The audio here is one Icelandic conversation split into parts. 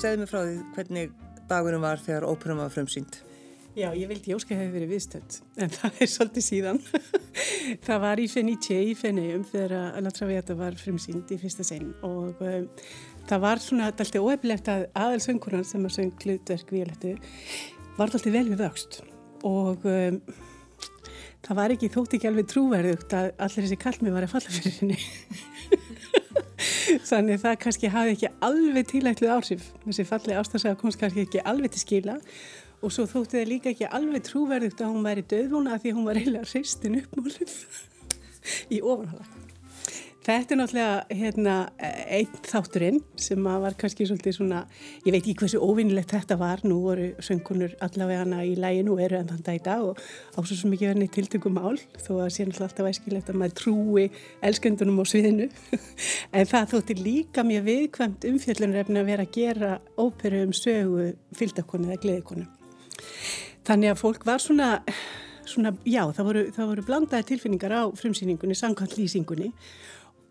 segðu mig frá því hvernig dagurum var þegar óperum var frumsýnd. Já, ég vildi Jóska hefði verið viðstönd, en það er svolítið síðan. það var í Fenice í Feneum þegar La Traviata var frumsýnd í fyrsta sinn og um, það var svona alltaf óeflegt að aðalsöngunan sem að söng hlutverk viðlættu var alltaf vel við vöxt og um, það var ekki þótt ekki alveg trúverðugt að allir þessi kallmi var að falla fyrir henni. Þannig það kannski hafi ekki alveg tilætluð ársif. Þessi falli ástafsaga komst kannski ekki alveg til skila og svo þótti það líka ekki alveg trúverðugt að hún væri döðvona að því hún var eiginlega hreistin uppmálið í ofanhalag. Þetta er náttúrulega hérna, einn þátturinn sem var kannski svolítið svona, ég veit ekki hversu óvinnilegt þetta var, nú voru söngunur allavega hana í læginu og eru enn þann dag í dag og ásvo svo mikið verðinni tiltökum mál þó að sé náttúrulega alltaf æskilegt að maður trúi elskendunum á sviðinu. En það þótti líka mjög viðkvæmt umfjöllunrefni að vera að gera óperu um sögu fylgdakonu eða gleðikonu. Þannig að fólk var svona Svona, já, það voru, það voru blandaði tilfinningar á frumsýningunni, samkvæmt lýsingunni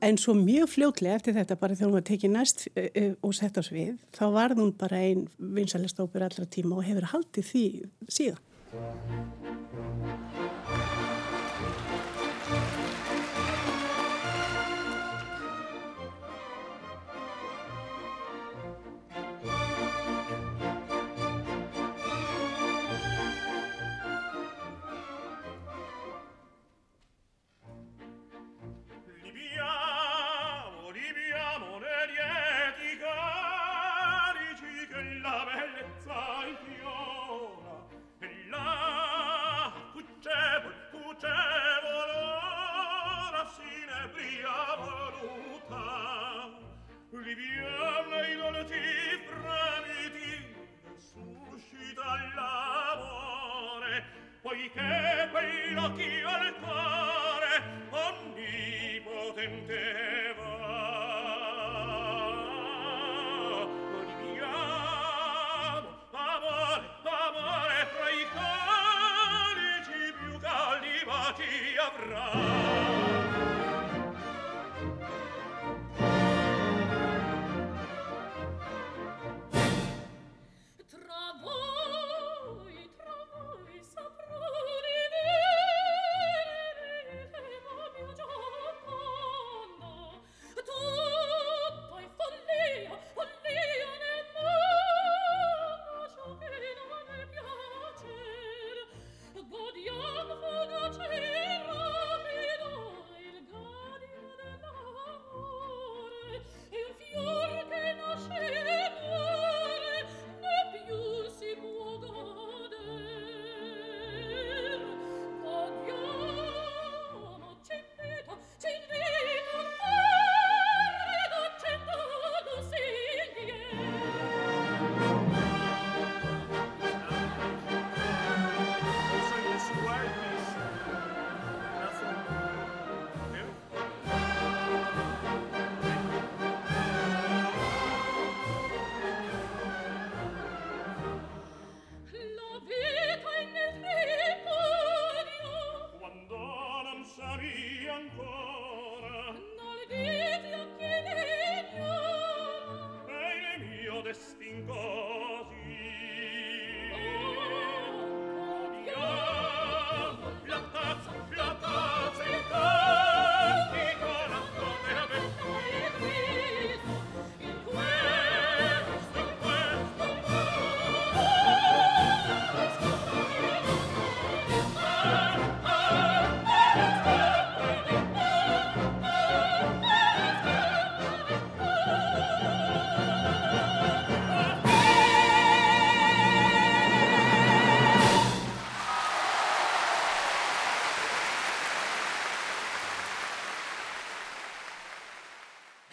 En svo mjög fljóklega eftir þetta bara þegar hún var tekið næst uh, og sett á svið þá varð hún bara einn vinsalestópur allra tíma og hefur haldið því síðan.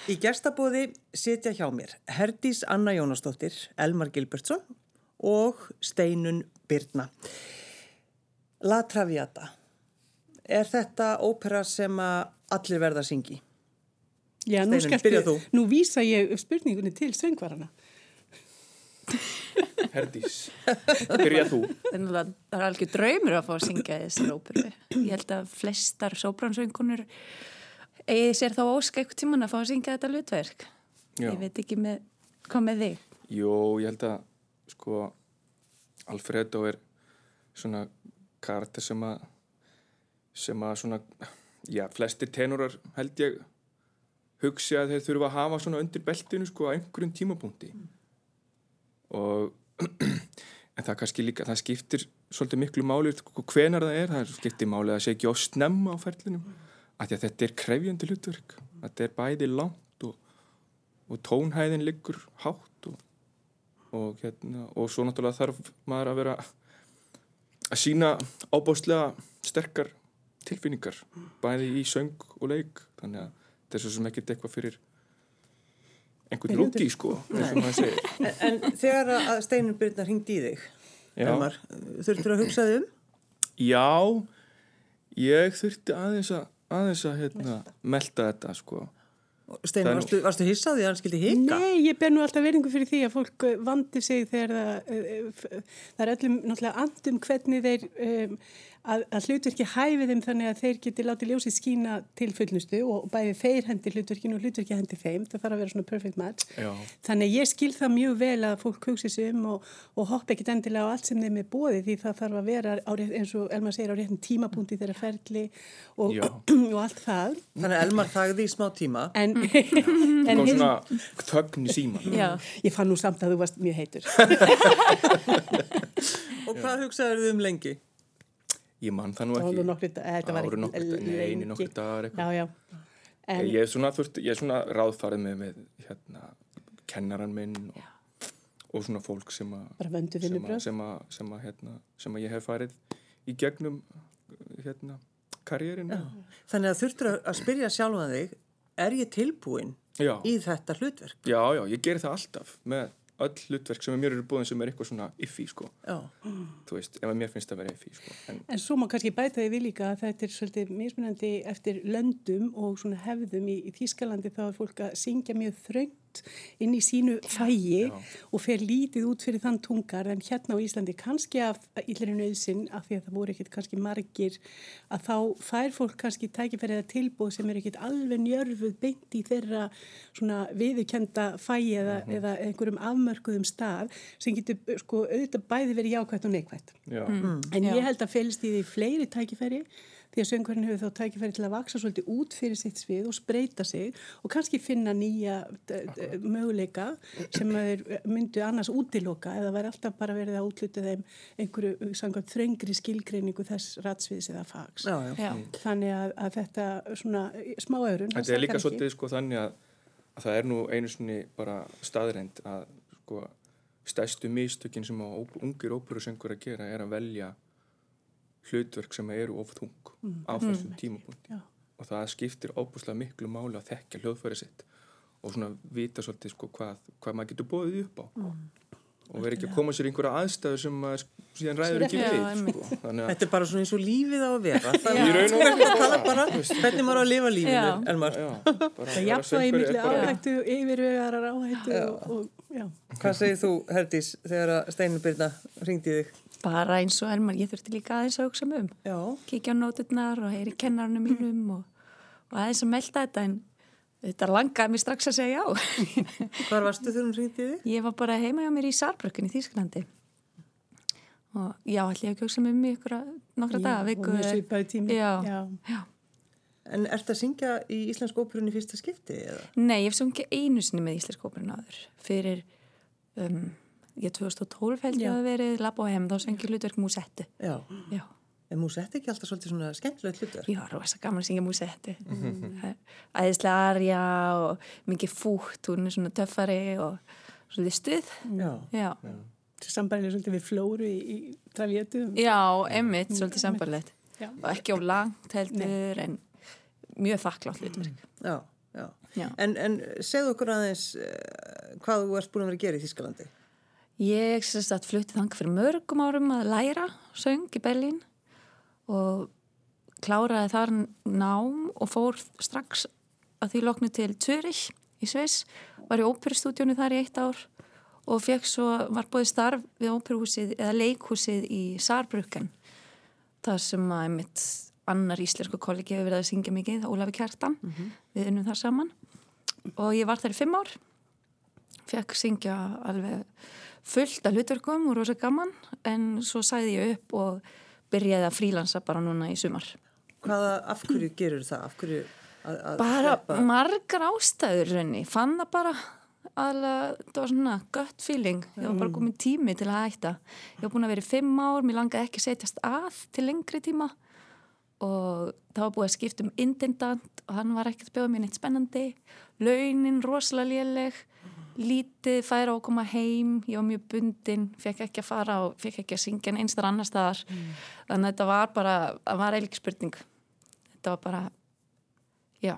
Í gestabóði setja hjá mér Herdís Anna Jónasdóttir, Elmar Gilbertsson og Steinun Byrna. La Traviata, er þetta ópera sem allir verða að syngi? Já, nú Steinunn, skaltu, byrja þú. nú vísa ég spurningunni til söngvarana. Herdís, byrja þú. Þannig að það er algjör draumur að fá að syngja þessar óperu. Ég held að flestar sóbransöngunur eigi sér þá óska eitthvað tíman að fá að syngja þetta hlutverk. Já. Ég veit ekki með, hvað með þig? Jó, ég held að sko Alfredo er svona karakter sem að sem að svona já, flestir tenorar held ég hugsi að þeir þurfa að hafa svona undir beltinu sko á einhverjum tímapunkti og en það kannski líka, það skiptir svolítið miklu máli sko, hvenar það er, það skiptir máli að sé ekki á snemma á ferlinum því að þetta er krefjandi hlutverk. Þetta er bæði langt og, og tónhæðin liggur hátt og, og, hérna, og svo náttúrulega þarf maður að vera að sína ábáslega sterkar tilfinningar bæði í söng og leik. Þannig að þetta er svo sem ekkert eitthvað fyrir einhvern lúti sko En, en þegar að Steinun Byrna hringdi í þig, þurftur að hugsa þig um? Já, ég þurfti aðeins að, aðeins að hérna, melta þetta sko. Er nú- varstu, varstu hissaði að hann skildi hika? Nei, ég ber nú alltaf veringu fyrir því að fólk eh, vandi sig þegar það, eh, f- það er öllum náttúrulega andum hvernig þeir um, að, að hlutverki hæfi þeim þannig að þeir geti látið ljósið skína til fullnustu og bæði þeir hendi hlutverkinu og hlutverki hendi þeim. Það þarf að vera svona perfect match. Já. Þannig ég skil það mjög vel að fólk hugsi sig um og, og hoppa ekkit endilega á allt sem þeim er bóði því það þarf að vera á, eins og Elmar segir á réttin tímapunkti þeirra ferli og, og allt það. Þannig Elmar þagði í smá tíma. En, kom en hins- svona þögn í síman Já, ég fann nú samt að þú varst mjög heitur. Og hvað hugsaður þið um lengi? Ég man það nú Það var ekki. Það voru ekki nokkrir dagar- ég er svona, þurft, ég er svona ráðfarið með, með hérna, kennaran minn og, og svona fólk sem að Bara vöndu sem að, vinnubrögð. sem að, sem að, hérna, sem að ég hef farið í gegnum hérna, karriérin Þannig að þurftur að- spyrja sjálfan þig, er ég tilbúin já. í þetta hlutverk? já, já, ég geri það alltaf með öll hlutverk sem er mér eru búin sem er eitthvað svona iffi sko, Já. þú veist, ef að mér finnst það að vera iffi sko, en en svo má kannski bæta því við líka að þetta er svolítið mismunandi eftir löndum og svona hefðum í, í Þýskalandi þá er fólk að syngja mjög þröngt inn í sínu fægi og fer lítið út fyrir þann tungar. En hérna á Íslandi kannski af illri nöðsinn af því að það voru ekkit kannski margir að þá fær fólk kannski tækifærið að tilbúð sem er ekkit alveg njörfuð beint í þeirra svona viðukenda fægi eða, eða einhverjum afmörkuðum stað sem getur sko auðvitað bæði verið jákvætt og neikvætt. já, En Já. ég held að félst í því fleiri tækifæri því að söngvarinn hefur þá tækifæri til að vaksa svolítið út fyrir sitt svið og spreita sig og kannski finna nýja d- möguleika sem þeir myndu annars útiloka eða væri alltaf bara verið að útluta þeim einhverju samkvæmt þröngri skilgreiningu þess ratsviðs eða fags. Já, já. já, Þannig að, að þetta svona smá öðrun. Þetta er líka svolítið sko þannig að, að það er nú einu sinni bara staðreind að sko stærstu mistökin sem á ungir óperusöngur að gera er að velja hlutverk sem eru of þung á þessum tímapunkt Já. og það skiptir óbúslega miklu máli að þekka hljóðfæri sitt og svona vita svolítið sko hvað, hvað maður getur bóðið upp á. Og vera ekki að koma sér einhverja aðstæðu sem maður síðan ræður ekki við sko. þannig að Þetta er bara svona eins og lífið á að vera. Það í raun og er að tala bara hvernig maður á að lifa lífinu, Það jafnvægi er bara- áhættu, yfirvegarar áhættu og, og já. Hvað segir þú, Herdís, þegar að Steinun Byrna hringdi í þig? Bara eins og Elmar, ég þurfti líka aðeins að hugsa mig um. Já. Kíkja á nóturnar og heyri kennarinn mínum og, og aðeins að melda þetta en þetta langaði mér strax að segja já. Hvar varstu þegar hún hringdi í þig? Ég var bara heima hjá mér í Sarbrökkun í Þýsklandi og já, ég ekki hugsa mig um í ykkur nokkra daga, viku. og mjög svipaði tími. Já. Já. En ert að syngja í Íslensk óperunni fyrsta skipti eða? Nei, ég hef sungið einu sinni með Íslensk óperun áður fyrir, um, ég 2012 held ég Já. að verið Lab og Hem, þá söngi hlutverk músetti. Já. Já, En músett ekki alltaf svolítið svona skemmtilegt hlutur? ég var rosa gaman að syngja músetti. Æðislega arja og mikið fútt, hún er svona töffari og svolítið stuð. Já. Já, Sambærilega svolítið við flóru í, í travjötu. já emmitt, svolítið sambarlegt. Já. Og ekki á langt heldur en mjög þakklátt hlutverk. Já, já. Já. En, en segðu okkur aðeins uh, hvað þú ert búin að vera að gera í Þískalandi? Ég flutti þang fyrir mörgum árum að læra söng í Berlín og kláraði þar nám og fór strax að því loknu til Zürich í Sviss, var í óperustúdjónu þar í eitt ár og fekk svo, var búið starf við óperuhúsið eða leikhúsið í Saarbrücken þar sem að mitt annar íslensku kollegi hefur verið að syngja mikið, Ólafi Kjartan. Við unnum þar saman. Og ég var þar í fimm ár fekk syngja alveg fullt af hlutverkum og rosa gaman en svo sæði ég upp og byrjaði að frílansa bara núna í sumar. Hvaða, af hverju gerur það? Af hverju að, að Bara sleppa? margar ástæður raunni, fann það bara aðlega, það var svona gött feeling, ég var bara komin tími til að hætta. Ég var búin að vera í fimm ár, mér langaði ekki setjast að til lengri tíma og það var búið að skipta um intendant og hann var ekkert að bjóða mér neitt spennandi launin rosalega léleg lítið færa að koma heim. Ég var mjög bundin, fekk ekki að fara og fekk ekki að syngja en einstar annar staðar. Þannig að þetta var bara, það var ekki spurning. Þetta var bara já,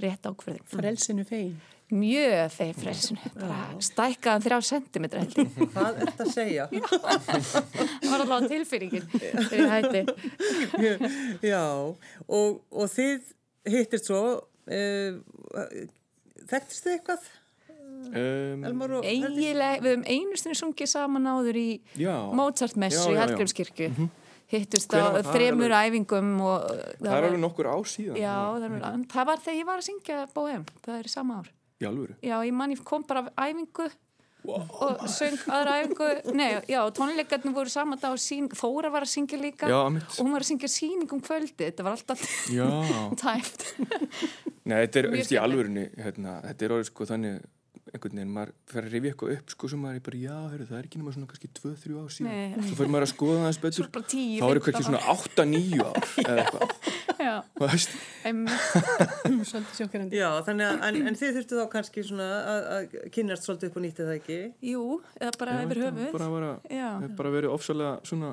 rétt ákverðin Frelsinu fegin. mjög feið frelsinu, bara stækkaðan þrjá sentimetra held ég. Hvað er þetta að segja? það var alveg tilfinningin fyrir hætti. Já, og, og þið hittist svo, uh, þekktist þið eitthvað? Um, eiginlega, við höfum einustunni sungið saman áður í Mozart-messu í já, já. Hallgrímskirkju. Hittust Hvenær á var það? þremur æfingum og það er alveg nokkur ár síðan. já, það, er, það var þegar ég var að syngja Bóhem, það er í sama ár. Í já, ég man ég kom bara af æfingu og söng aðra æfingu. Nei, já, tónleikarnir voru sama dag og sín, Þóra var að syngja líka Já, og hún var að syngja síning um kvöldi þetta var alltaf Já. tæft Nei, þetta er, í alvörunni, hérna, þetta er orðið sko þannig einhvern veginn, maður fer að rifja eitthvað upp sko sem maður er bara, já, heru, það er ekki nema svona kannski 2-3 ár síðan, Nei. svo fyrir maður að skoða það eins betur, Svo bara 10, þá er 15 eitthvað svona 8-9 ár eða eitthvað, það. Svolítið sjokkarandi. Já, þannig að, en, en þið þurftu þá kannski svona að, að kynast svolítið upp og nýttið það ekki? jú, eða bara já, yfir höfuð bara, bara, bara verið ofsalega svona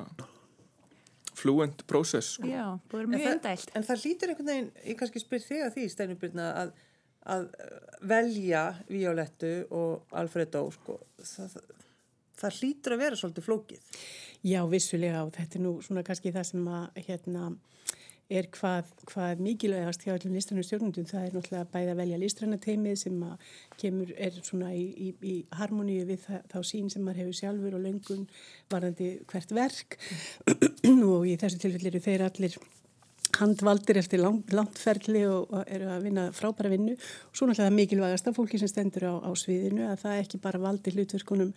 fluent process, sko. já, búið En mjög það- indælt En það lítur einhvern veginn, ég kannski spyr þig að því, Steinubyrna, að, að velja Violettu og Alfredo, sko, það, það hlýtur að vera svolítið flókið. Já, vissulega og þetta er nú svona kannski það sem að hérna er hvað, hvað mikilvægast hjá öllum listrannu stjórnundum, það er náttúrulega bæði að velja listranna teimið sem kemur, er svona í, í, í harmoníu við það, þá sín sem maður hefur sjálfur og löngun varðandi hvert verk. Og í þessu tilfelli eru þeir allir handvaldir eftir lang, langtferli og, og eru að vinna frábæra vinnu. Og svo náttúrulega mikilvægast að fólki sem stendur á, á sviðinu að það ekki bara valdi hlutverkunum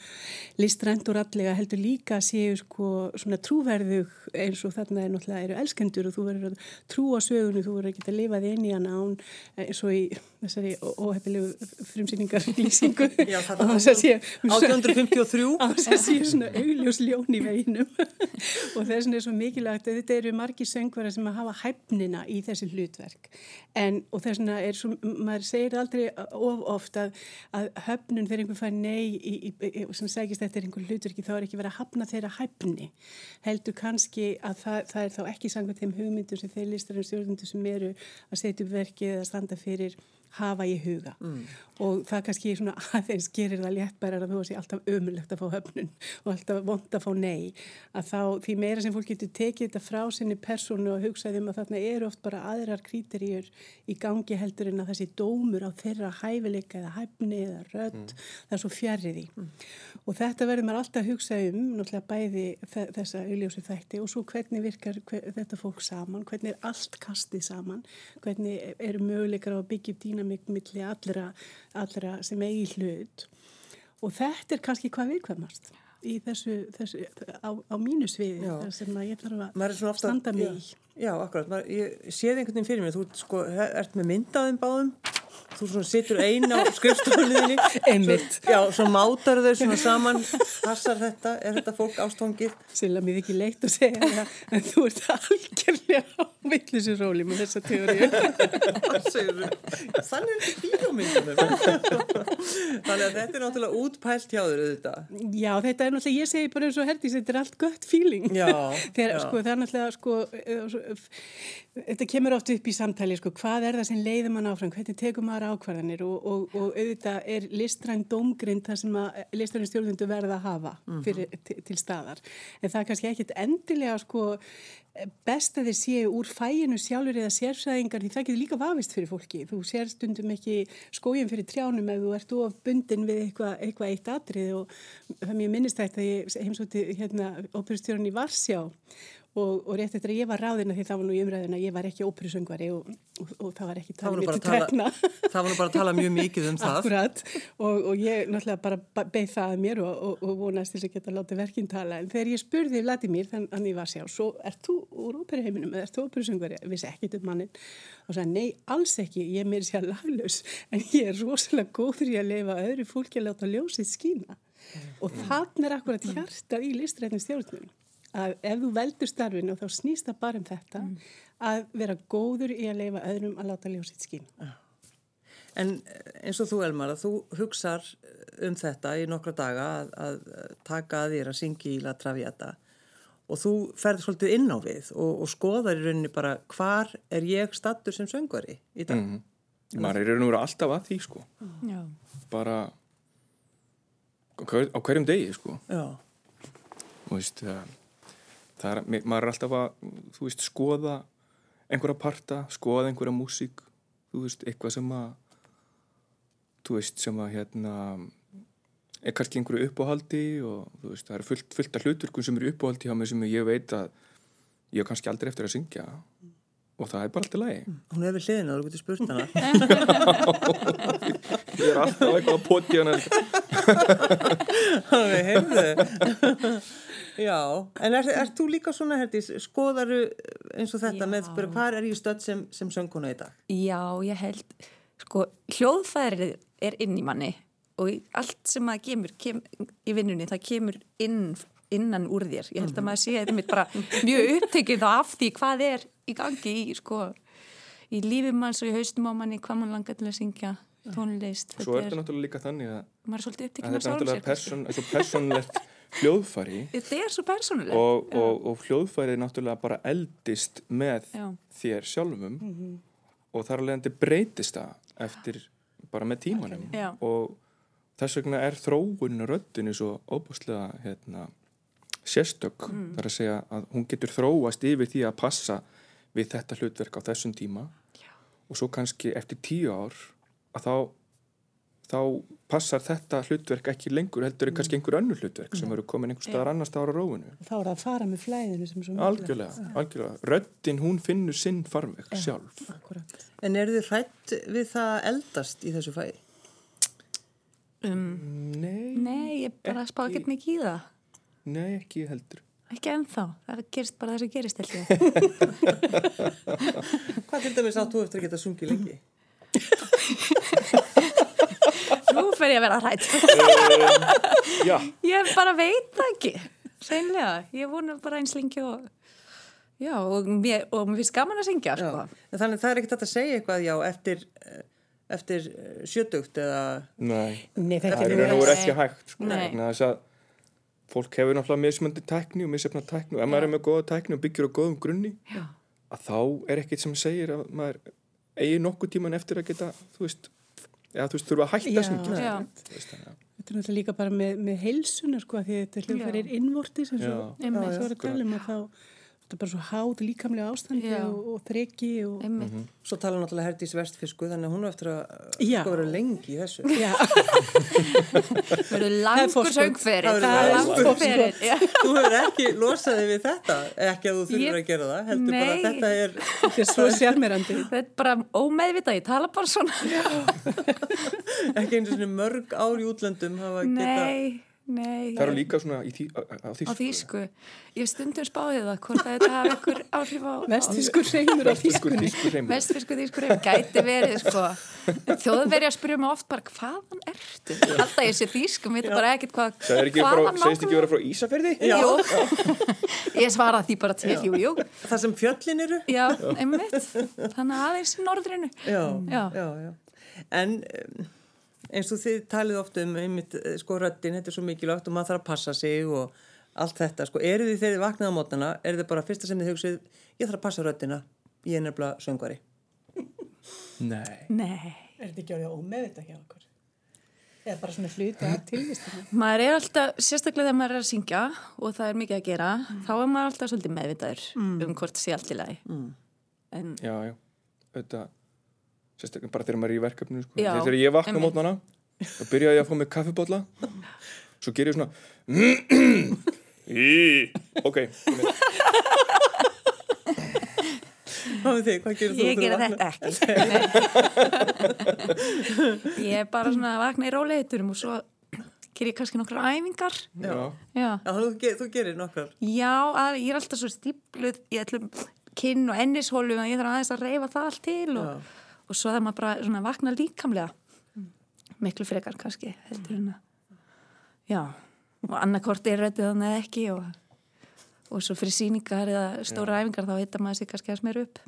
listrænt og rallega heldur líka að séu sko svona trúverðug eins og þarna er náttúrulega eru elskendur og þú verður að trúa sögunu, þú verður að lifa þið inn í hana án eins og í þessari óhefilegu frumsýningar lýsingu á þess að sé 1853. á þess að sé svona augljós ljón í veginum. Og þess vegna er svo mikilvægt að þetta eru margi söngvara sem að hafa hæfnina í þessi hlutverk. En og þess vegna er svo, maður segir aldrei of oft að, að höfnun þegar einhver fær nei í, í, í, sem segist eftir einhver hlutverki þá er ekki verið að hafna þeirra hæfni. Heldur kannski að það, það er þá ekki sangað þeim hugmyndum sem þeir listar en stjórnundur sem eru að setja upp verkið eða standa fyrir hafa í huga. Og það kannski svona aðeins gerir það léttbærar að þú sé alltaf ömulegt að fá höfnun og alltaf vond að fá nei. Að þá því meira sem fólk getur tekið þetta frá sinni persónu og hugsaði um að þarna eru oft bara aðrar krítiríur í gangi heldur en að þessi dómur á þeirra hæfileika eða hæfni eða rödd það er svo fjarrið í og þetta verður maður alltaf að hugsa um náttúrulega bæði þe- þessa augljósu þætti og svo hvernig virkar hver, þetta fólk saman, hvernig er allt kastið saman, hvernig eru möguleikar á að byggja upp dýnamik milli allra, allra sem eigi hlut. Og þetta er kannski hvað viðkvæmast í þessu, þessu á, á mínu sviði þar sem að ég þarf að standa mig í. Já, akkurat. Maður, ég séð einhvern veginn fyrir mér. Þú sko, ert með myndaðum báðum. Þú svona situr ein á skrifstofuliðinni. Einmitt. Já, svo mátar þau svona saman. Passar þetta? Er þetta fólk ástofngið? Silla mér ekki leitt að segja það en þú ert algjörlega á vittlisur róli með þessa teóriu Þannig er þetta bíómyndunum. Þannig að þetta er náttúrulega útpælt hjá þér auðvitað. Já, þetta er náttúrulega, ég segi bara eins og Herdís, þetta er allt gött feeling. Já, Þegar, já. sko, þetta kemur oft upp í samtali, sko, hvað er það sem leiður mann áfram, hvernig tekur maður ákvarðanir? Og, og, og auðvitað er listræn dómgrind það sem listræn stjórnundu verða að hafa fyrir, til, til staðar. En það er kannski ekkit endilega, sko, best að þeir séu úr fæinu sjálfur eða sérsæðingar því það getur líka vafist fyrir fólki. Þú sér stundum ekki skójum fyrir trjánum ef þú ert of bundin við eitthvað eitthva eitt atrið og það mjög minnistætt að ég heimsóti hérna óperustjórun í Varsjá og, og rétt eftir að ég var ráðina því það var nú í umræðina að ég var ekki óperusöngvari og, og, og það var ekki talið mér til trekna. Það var nú bara að tala mjög mikið um það. Akkurat. Og, og ég náttúrulega bara beigð það að mér og, og, og vonast þess að geta látið verkinn tala. En þegar ég spurði Vladimir þannig að ég var sjá svo ert þú úr óperuheiminum eða ert þú óperusöngvari? Ég vissi ekkit um mannin og sagði nei alls ekki. Ég er mér sér laglaus en ég er rosalega góður í að leifa öðru fólki að láta ljósið skína. Og þannig er akkurat hjartað í listrættin stjórnum að ef þú veldur starfinu þá snýst það bara um þetta að vera góður í að leifa öðrum að láta ljósið skína En eins og þú Elmar, að þú hugsar um þetta í nokkra daga að, að taka að þér að syngja í La Traviata og þú ferður svolítið inn á við og, og skoðar í rauninni bara hvar er ég stattur sem söngvari í dag. Mhm. maður er í raun og vera alltaf að því sko. Já. bara á hver- á hverjum degi sko. Já, og veist það, það er, ma- maður er alltaf að þú veist, skoða einhverja parta, skoða einhverja músík þú veist, eitthvað sem að þú veist, sem að hérna er kannski einhverju uppáhaldi og þú veist, það er fullt, fullt af hluturkum sem eru uppáhaldi hjá mig sem ég veit að ég hef kannski aldrei eftir að syngja og það er bara alltaf lagi hún er við hliðina og þú getur spurt hana. ég er alltaf eitthvað að poti hana Alveg, heyrðu. Já, en er, er þú líka svona, Herdís, skoðaru eins og þetta Já. með, bara, hvar er ég stödd sem, sem sönguna í dag? Já, ég held, sko, hljóðfærið er inn í manni og allt sem maður kemur kem, í vinnunni, það kemur inn, innan úr þér. Ég held að maður sé þetta mitt bara mjög upptekið af því hvað er í gangi í, sko, í lífið manns og í haustum á manni, hvað mann langar til að syngja tónlist. svo er þetta náttúrulega líka þannig að, maður er svolítið að þetta er náttúrulega person, hljóðfæri. Þetta er svo persónulegt. og, og, og hljóðfærið náttúrulega bara eldist með Já. þér sjálfum. Og þar alveg endur breytist það eftir bara með tímanum. Og þess vegna er þróun röddinu svo óbúslega hérna, sérstök. Þar að segja að hún getur þróast yfir því að passa við þetta hlutverk á þessum tíma. Já. og svo kannski eftir tíu ár að þá þá passar þetta hlutverk ekki lengur heldur er kannski einhver önnur hlutverk sem eru komin einhver staðar annars staðar á róinu þá er það að fara með flæðinu sem svo mikilvægt. algjörlega, algjörlega röddin hún finnur sinn farveg sjálf Akkurat. En eru þið hrætt við það að eldast í þessu fæði? Um, nei, nei, ég bara spá Ekki. mikið í það. nei ekki heldur Ekki ennþá. Það gerist bara það sem gerist. Hvað til dæmis átt þú eftir að geta sungið lengi? Fer ég að vera hrætt. já, Ég bara veit ekki. Seinlega. Ég vona bara eins lengi og... Já, og mér, og mér finnst gaman að syngja, sko. En þannig það er ekkert að segja eitthvað, já, eftir, eh, eftir eh, sjötugt eða... nei Nei, þetta það er nú ekki hægt sko. Þess að fólk hefur náttúrulega mismöndi tækni og misjafna tækni og ef maður er með góða tækni og byggir á góðum grunni Já. að þá er ekkert sem segir að maður eigi nokkuð tíman eftir að geta þú veist, eða þú veist, þurfa að hætta Já. að syngja Já. Að- Þetta er náttúrulega líka bara með, með heilsunar sko, því þetta hljóðfæri er innvortis eins og Já. Og er að tala um að þá þetta er bara svo háð líkamlega ástandi Já. og, og þreki og Einmitt. Svo tala náttúrulega Herdís Vestfisku, þannig að hún er eftir að Já. sko vera lengi í þessu. Já, Verður er langur forskot. söngferið. Það verður Það er langur. Já. Þú hefur ekki losaði við þetta, ekki að þú þurfur að gera það, heldur bara að Nei. þetta er... þetta er svo sérmerandi Þetta er bara ómeðvitað, ég tala bara svona. ekki eins og svona mörg ár í útlöndum hafa geta... Nei, það eru líka svona í því, á, á þýsku. Ég stundum spáðið það, hvort að þetta hafi einhver áhrif á... heimur Vestfisku þýskur ef gæti verið sko. þjóðveri að spyrja mig oft bara hvaðan ertu? Alltaf ég sé þýskum, veit bara ekkert hvað Það er ekki frá, segist ekki vera frá Ísafjörði? Jú, ég svara því bara til, jú, jú Það sem fjöllin eru? Já, einmitt Þannig að aðeins í norðrinu Já, Já. já, já. En um, eins og þið talið oft um einmitt, eh, sko röddin, þetta er svo mikilvægt og maður þarf að passa sig og allt þetta, sko, eru þið þegar þið vaknað á mótana, eru þið bara fyrsta sem þið hugsið, ég þarf að passa röddina, ég er nefnilega söngvari. Nei. Nei. Er þetta ekki orðið ómeðvita hjá okkur? Eða bara svona hluti af tilvistina? Maður er alltaf, sérstaklega þegar maður er að syngja og það er mikið að gera, þá er maður alltaf svolítið meðvitaður um hvort sé allt í lagi. En Já, já, þetta sérstaklega bara þegar maður er í verkefninu sko. Já, þegar ég vakna mótnana þá byrja ég að fá mig kaffibólla svo ger ég svona ok þig? Ég gera þetta ekki. ég er bara svona að vakna í róleiturum og svo ger ég kannski nokkra æfingar. Já. Já, Já, þú, þú gerir nokkar. Já að, ég er alltaf svo stípluð í öllum kinn og ennishólu og ég þarf aðeins að reyfa það allt til og, og svo það maður bara vakna líkamlega. Miklu frekar kannski, að. Já, og annarkort er röddið þannig ekki og, og svo fyrir síningar eða stóra æfingar þá hittar maður sig kannski að smera upp.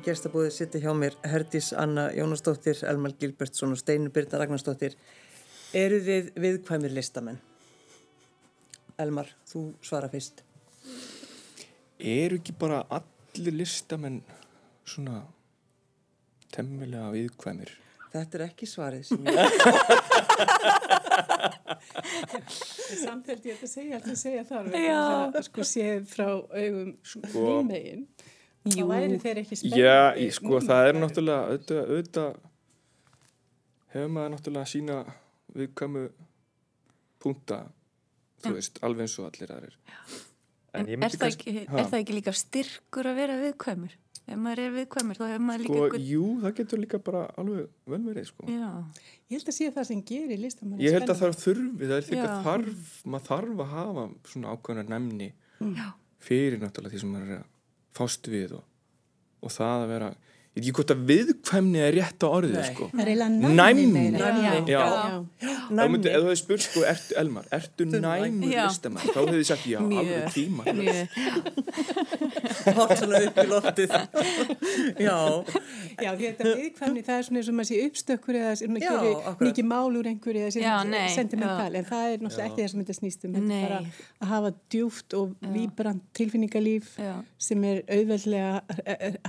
Í gestabúið sitti hjá mér Herdís Anna Jónasdóttir, Elmar Gilbertsson og Steinur Birna Ragnarsdóttir. Eru þið viðkvæmir listamenn? Elmar, þú svara fyrst. Eru ekki bara allir listamenn svona temmilega viðkvæmir? Þetta er ekki svarið sem ég... Samt held ég þetta segja alltaf að segja þar að sko séð frá augum sko, nýmegin þá Jú. væri þeir ekki spennandi Já, ég, sko það er náttúrulega auðvitað, auðvitað hefur maður náttúrulega sína viðkvæmu punta þú veist, alveg eins og allir aðrir. En ég er myndi það, kannski- ekki, er það ekki líka styrkur að vera viðkvæmur? Ef maður er viðkvæmur þá hefur maður líka Sko, einhvern... jú, það getur líka bara alveg vel verið, sko. Já, Ég held að sé það sem gerir listamann Ég held að það þurfi, það er líka þarf, maður þarf að hafa svona ákveðna nefni já, fyrir náttúrulega því sem maður er að fást við og, og það að vera, ég veit ekki hvort að viðkvæmni er rétt á orðið, Nei. sko. Næmni. næmni. Næmni. Þá myndi, ef þú hefði spurt, sko, ertu, Elmar, ertu næmur Já. listamann, þá hefði ég sagt, já, alveg tíma. Hótt svona upp í loftið. Já, Já, þetta viðkvæmni, það er svona eins og maður sé uppstökkur eða svona gerir mikið mál úr einhverju eða nei, sentimental, en það er náttúrulega ekki það sem þetta snýst um, þetta Nei. er bara að hafa djúft og víbrand tilfinningalíf sem er auðveldlega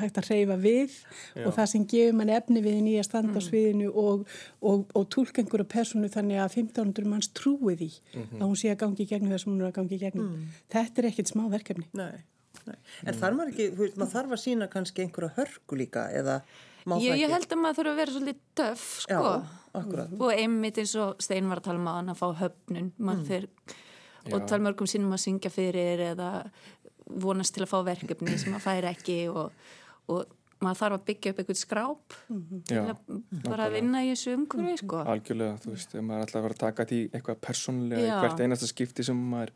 hægt að hreyfa við og það sem gefur mann efni við nýja standa á sviðinu og, og, og tólka einhverja personu þannig að 1500 manns trúi því að hún sé að gangi í gegnum það sem hún er að gangi í gegnum. Þetta er ekkert smá verkefni. nei. nei. En þarf maður ekki, þú veist, maður þarf að sína kannski einhverja hörku líka eða má það ég, ekki? ég held að maður þurfa að vera svolítið döf, sko. Já, akkurat. Og einmitt eins og Stein var að tala um að hann að fá höfnun, maður fyrir, og tala mörgum sinnum að syngja fyrir eða vonast til að fá verkefni sem maður fær ekki og, og maður þarf að byggja upp einhvern skráp til Já, að bara að vinna í þessu umhverfi, sko. algjörlega, þú veist, ef maður ætlar að vera að taka því eitthvað persónlega í Já. hvert einasta skipti sem maður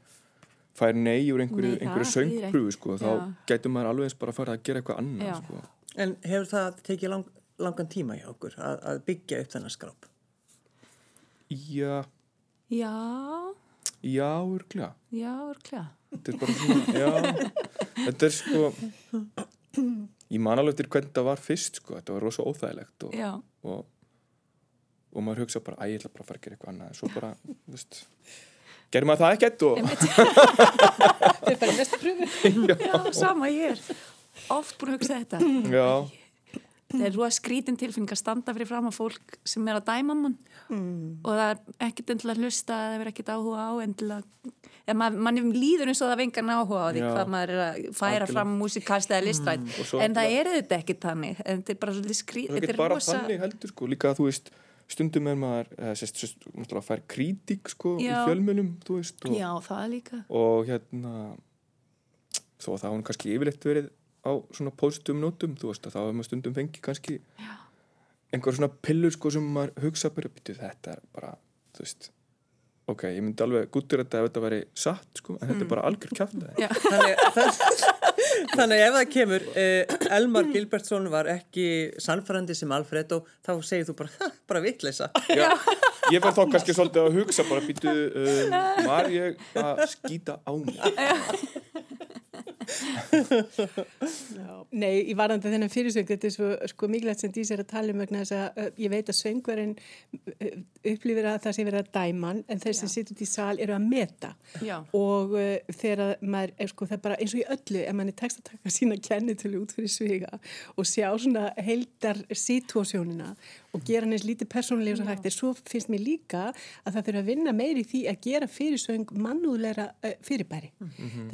fær nei úr einhverju, einhverju söngpröfu, sko, Já. þá gætur maður alveg eins bara að fara að gera eitthvað annað, Já. sko. En hefur það tekið lang, langan tíma hjá okkur að, að byggja upp þennan skráp? Já, Já, já, örglega. já, örglega. Þetta er bara svona, já, þetta er sko, ég man alveg eftir hvernig það var fyrst, sko, þetta var rosa óþægilegt og, og, og maður hugsa bara, æ, ég ætla bara að fara að gera eitthvað annað, en svo bara, þú veist, gerir maður það ekkert og, Þetta er bara næsta pröfu. sama ég er. Oft búin að hugsa þetta. já, Það er rosa skrítin tilfinning að standa fyrir fram að fólk sem er að dæma mann. Og það er ekkert endilega að hlusta eða verið ekkert áhuga á endilega eða mann man líður eins og það vengan áhuga á því Já. hvað maður er að færa Algjörlega. fram músikast eða listrætt svo en það náttúrulega- er þetta ekki þannig. En þetta er bara svolítið það skrítið er ekki bara þannig heldur, sko, líka að þú veist, stundum er maður, eða sérst, sérst, náttúrulega fær krítik, sko, í Já. fjölmjölum, þú veist, og, Já, það er líka. og hérna, þó að það hún kannski yfirleitt verið á svona pósitum nótum, þú veist, að þá hefur maður stundum fengið kannski Já. einhver svona pillur, sko, sem maður hugsa bara, býtu, þetta er bara, þú veist, ok, ég myndi alveg guttur þetta ef þetta væri satt, sko, en þetta er bara algjör Já. Þannig, Þannig ef það kemur, uh, Elmar Gilbertsson var ekki sannfærandi sem Alfredo, þá segir þú bara, "Ha, bara vitleisa. Já, ég var þá kannski svolítið að hugsa bara býtu, um, var ég að skýta á mig? Nei, í varðandi þennan fyrirsöng þetta er svo sko mikilvægt sem Dís er að tala um vegna þess að uh, ég veit að söngverðin upplifir að það sé verið að dæman en þeir sem sitt út í sal eru að meta. Já. og uh, þegar maður er sko það er bara eins og í öllu ef mann er tekst að taka sína kennitölu út fyrir sviga og sjá svona heldar situasjónina og gera neins lítið persónulega sem hægt er svo finnst mér líka að það þurfa að vinna meiri því að gera fyrirsöng mannúðleira uh, fyrirbæri.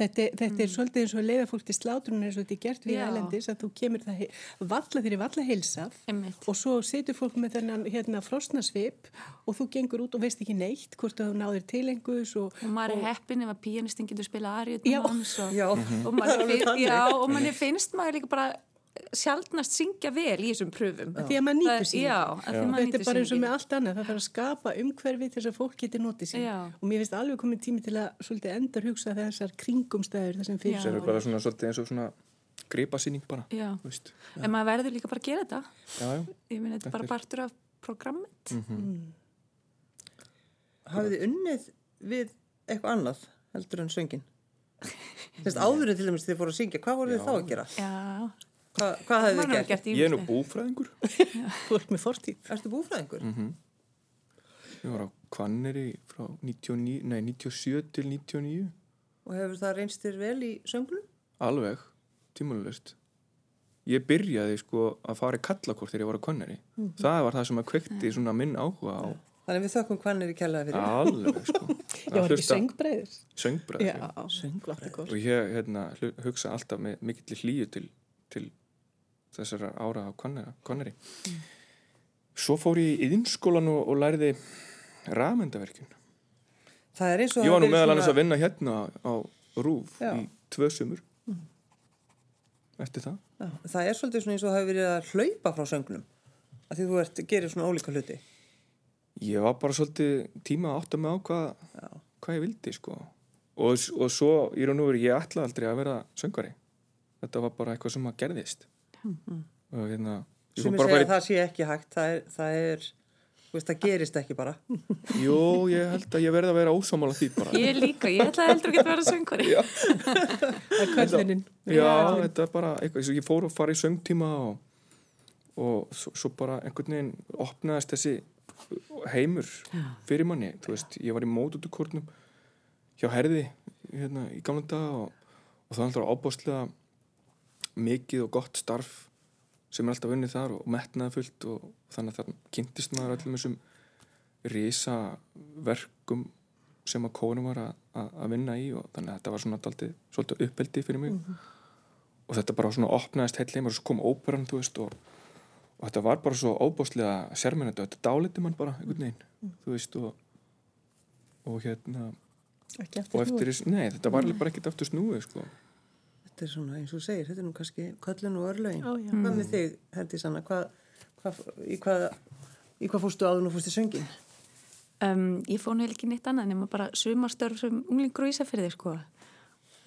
Þetta, þetta er svolítið eins og að leiða fólk til slátrun eins og þetta er gert við ælendis að þú kemur það valla þeirri valla heilsað Einmitt. og svo setur fólk með þennan hérna frosnasvip og þú gengur út og veist ekki neitt hvort þú náðir tilengus og, og maður er heppin ef að píanistin getur spila ariut Já. og, og, og manni finnst maður líka bara sjaldnast syngja vel í þessum pröfum því að maður nýtur sín þetta er bara eins og með allt annað það þarf að skapa umhverfi til þess að fólk geti notið sín Já. og mér finnst alveg komið tími til að svolítið endur hugsa þessar kringumstæður þessum fyrir Það er bara svona svolítið eins og svona gripasýning bara, Já. þú veist. en maður verður líka bara að gera þetta Já, já. ég minn þetta er bara partur af programmet Hafið þið unnið við eitthvað annað heldur en söngin? Þess áður en til dæmis þið fóru að syngja, hvað voru þið þá að gera? já, Hva, hvað maður þið gert? gert Ég er nú búfræðingur. fólk með fortíð Erstu búfræðingur? Ég var á Hvanneri frá 99, nei, 97 til 99. Og hefur það reynst þér vel í söngunum? Alveg, tímalust. Ég byrjaði sko að fara í kallakort þegar ég var á Hvanneri. Það var það sem að kveikti svona minn áhuga á Þannig við þökkum hvannir í kjallaði fyrir. alveg sko. Já, var ekki söngbreiður? Söngblattakort. Og ég hérna, hugsa alltaf með mikill hlýju til, til þessara ára á Hvanneri. Hvanneri. Svo fór ég í yðinskólan og, og er eins og Ég var nú meðal svona- annars að vinna hérna á Rúf Já. í tvö sumur. Eftir það. Já, það er svolítið svona eins og það hefur verið að hlaupa frá söngunum. Af því þú ert, gerir svona ólíka hluti. Ég var bara svolítið tíma að átta mig á hvað, hvað ég vildi sko. Og, og svo í raun og veru ég ætlaði aldrei að vera söngvari. Þetta var bara eitthvað sem að gerðist. Og hérna, bara segja að að það sé ekki hægt. Það er, það er, þú veist, það gerist ekki bara. Jú, ég held að ég verði að vera ósámála því bara. ég líka, ég ætla heldur ekki að vera söngvari Já, Það er köllunin. já þetta er bara eitthvað, ég fór að fara í söngtíma og, og svo, svo bara einhvern veginn opnaðist þessi heimur fyrir manni, þú veist, ég var í mótutukórnum hjá herði hérna í gamla daga og, og það er alltaf ábáslega mikið og gott starf sem er alltaf unnið þar og metnaði fullt og þannig að það kynntist maður öllum þessum risa verkum sem að kónum var að, vinna í og þannig að þetta var svona daldið, svolítið uppeldi fyrir mig. Og þetta bara svona opnaðist heill heimur og svo kom óperan, þú veist og, og þetta var bara svo óbáslega sérmennandi og þetta dáliti mann bara einhvern veginn, þú veist og, og hérna og eftir eftir, nei, þetta var alveg bara ekkert aftur snúið, sko Þetta er svona eins og segir, þetta er nú kannski köllun og já. Hvað með þig, Herdi Sanna, hvað, hvað, í, hvað, í hvað fórstu áður nú fórstu í söngin? um, ég fór nú ekki neitt annað nema bara sumarstörf sem unglingur og Ísafjörði sko.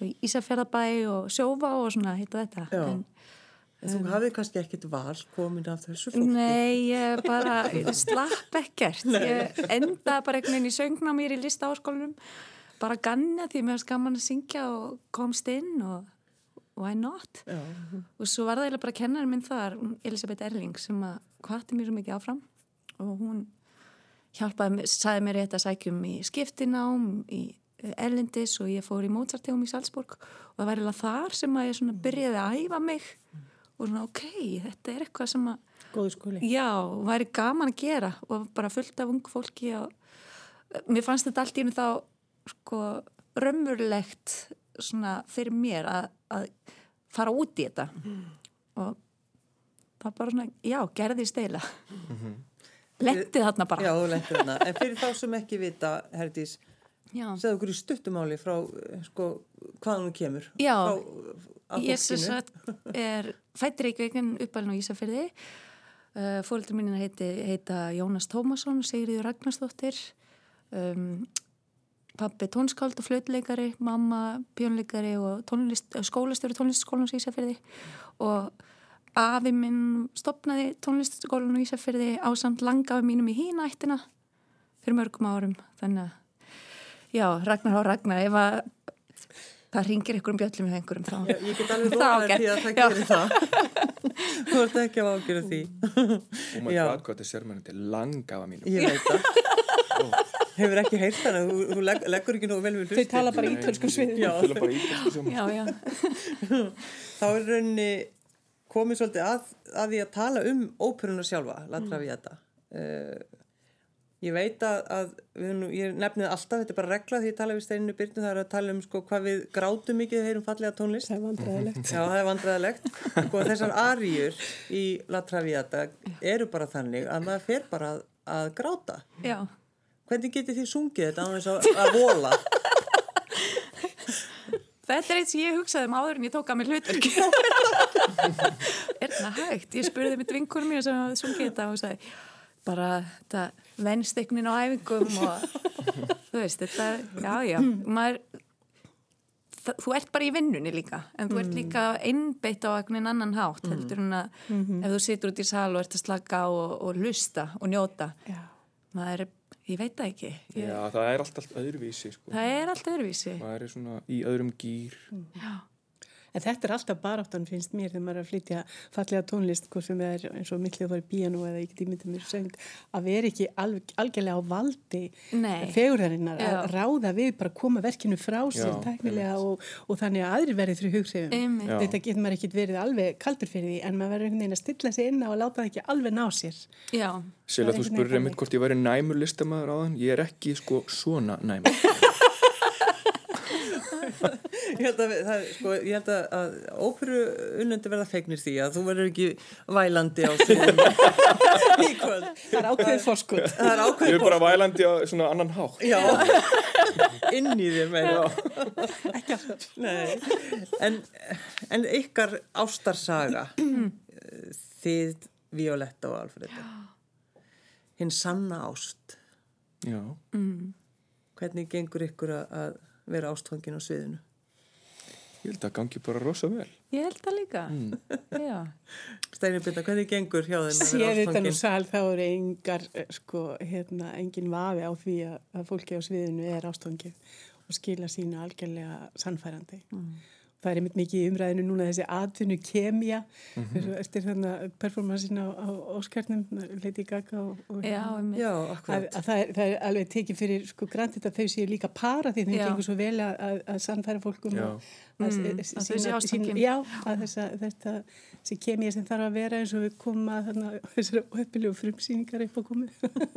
Í Ísafjörðabæ og sjófa og svona hitta þetta Já. en, En þú hafið kannski ekkit val komin af þessu fólki. Nei, ég bara slapp ekkert ég endaði bara einhvern veginn í söngna mér í lista áskólanum bara ganna því mér varst gaman að syngja og komst inn og why not? Já. og svo var það eiginlega bara kennarinn minn þar Elisabeth Erling sem að hvati mér svo mikið áfram. Og hún hjálpaði, sagði mér rétt að sækjum í skiptinám í Erlendis og ég fór í Mozartegum í Salzburg. Og það var eiginlega þar sem að ég svona byrjaði að æfa mig. Og svona ok, þetta er eitthvað sem að Góðu skóli. Já, væri gaman að gera. Og bara fullt af ungu fólki og mér fannst þetta allt í hennu þá sko raumurlegt svona fyrir mér að, að fara út í þetta. Og það bara svona, já, gerðist eila Lettið þarna bara. Já, þú lentir þarna. En fyrir þá sem ekki vita, Herdís, segðu okkur í stuttumáli frá, eh, sko, hvaðan hún kemur. Já. Frá, Ég sem sagt er fættir Reykjavíkinn uppalinn á Ísafyrði uh, fóldur mínin heiti, heita Jónas Tómasson Sigriður Ragnarsdóttir. Um, pappi tónskáld og flötuleikari, mamma pjónleikari og tónlist, skólastjóri tónlistskólan í Ísafjörði og afi minn stopnaði tónlistskólan í Ísafjörði á samt langafi mínum í hínættina fyrir mörgum árum þannig að já, Ragnar á Ragnar ef að það ringir ykkur um bjöllum með einhverjum þá Já, ég get alveg ágætt. því að það Já. gerir það. Þú ert ekki að ágjöra því. og maður hvað hvað þetta er sérmennandi langafa mínum Ég veit það. Hefur ekki heyrt hana, þú, þú legg, leggur ekki nú vel við Þau hlustir. tala bara ítölsku sviðin. Já. Tala bara já, já, Þá er rauninni komið svolítið að, að því að tala um óperuna sjálfa, La Traviata. Uh, ég veit að, að við, nú, ég nefnið alltaf, þetta er bara regla því ég tala við Steininu Byrnu, það er að tala um sko, hvað við grátum mikið þegar heyrum fallega tónlist. Það er vandræðilegt. Já, það er vandræðilegt. Sko, þessar aríur í La Traviata eru bara þannig að maður fer bara að, að gráta. já. Hvernig getið þið sungið þetta á þess að, að vola? Þetta er eitt sem ég hugsaði um áður en ég tók að mér hlutverk. er það hægt? Ég spurði mitt vinkunum mér sem hafði sungið þetta og sagði bara þetta vennsteknin á æfingum og þú veist, þetta, já, já, maður, það, þú ert bara í vinnunni líka, en þú ert líka innbeitt á einhvern annan hátt, heldur en að ef þú situr út í sal og ert að slaka og, og lusta og njóta, Já. Maður er, ég veit það ekki, ég, Já, það er allt, allt öðruvísi sko. það er allt öðruvísi. maður er svona í öðrum gýr Já. En þetta er alltaf baráttan finnst mér þegar maður er að flytja fallega tónlist, hvort sem er eins og miklu að fara í bíanu eða ég get ímyndið mér söng, að vera ekki alveg, algjörlega á valdi fegurðarinnar, að ráða við bara að koma verkinu frá sér Já, tæknilega og, og þannig að aðrir verið. Einmitt. Já. Þetta getur maður ekkit verið alveg kaldur fyrir því en maður verður einhvern veginn að stilla sig inn á og láta það ekki alveg ná sér. Já. Sela, þú veginn einmitt hvort ég væri næmur listamæður á þann ég er ekki sko svona næmur Ég held að, það, sko, ég held að, að óperu unnundi verða fegnir því að þú verður ekki vælandi á sviðum í kvöld. Það er ákveðið fórskot. Það er Ég ákveð er bara vælandi á svona annan hátt. Já, inn í þér meira. Ekki alltaf. Nei, en, en ykkar ástarsaga, þið Violetta og Alfreda, hinn sanna ást, Já, hvernig gengur ykkur að- að vera ástfangin á sviðinu? ég held að gangi bara rosa vel Ég held það líka. Já. Steinir Byrna, hvernig gengur hjá þeim að Sér vera þetta nú ástfangin? sal þá eru engar, eh, sko, hérna, engin vafi á því að, að fólki á sviðinu er ástofngið og skila sína algjörlega sannfærandi. Það er einmitt mikið í umræðinu núna þessi atvinnu kemja eftir þarna performansin á, á Óskarnum, Lady Gaga og, og Já, einmitt. Já, að, að það, er, það er alveg tekið fyrir sko grantið að þau séu líka para því þeim Já. gengur svo vel að, að, að sannfæra fólkum Já. að, Mm, mm, að þau að þetta þessi kemja sem þarf að vera eins og við komum að þarna, þessari öppilegu frumsýningar upp á komu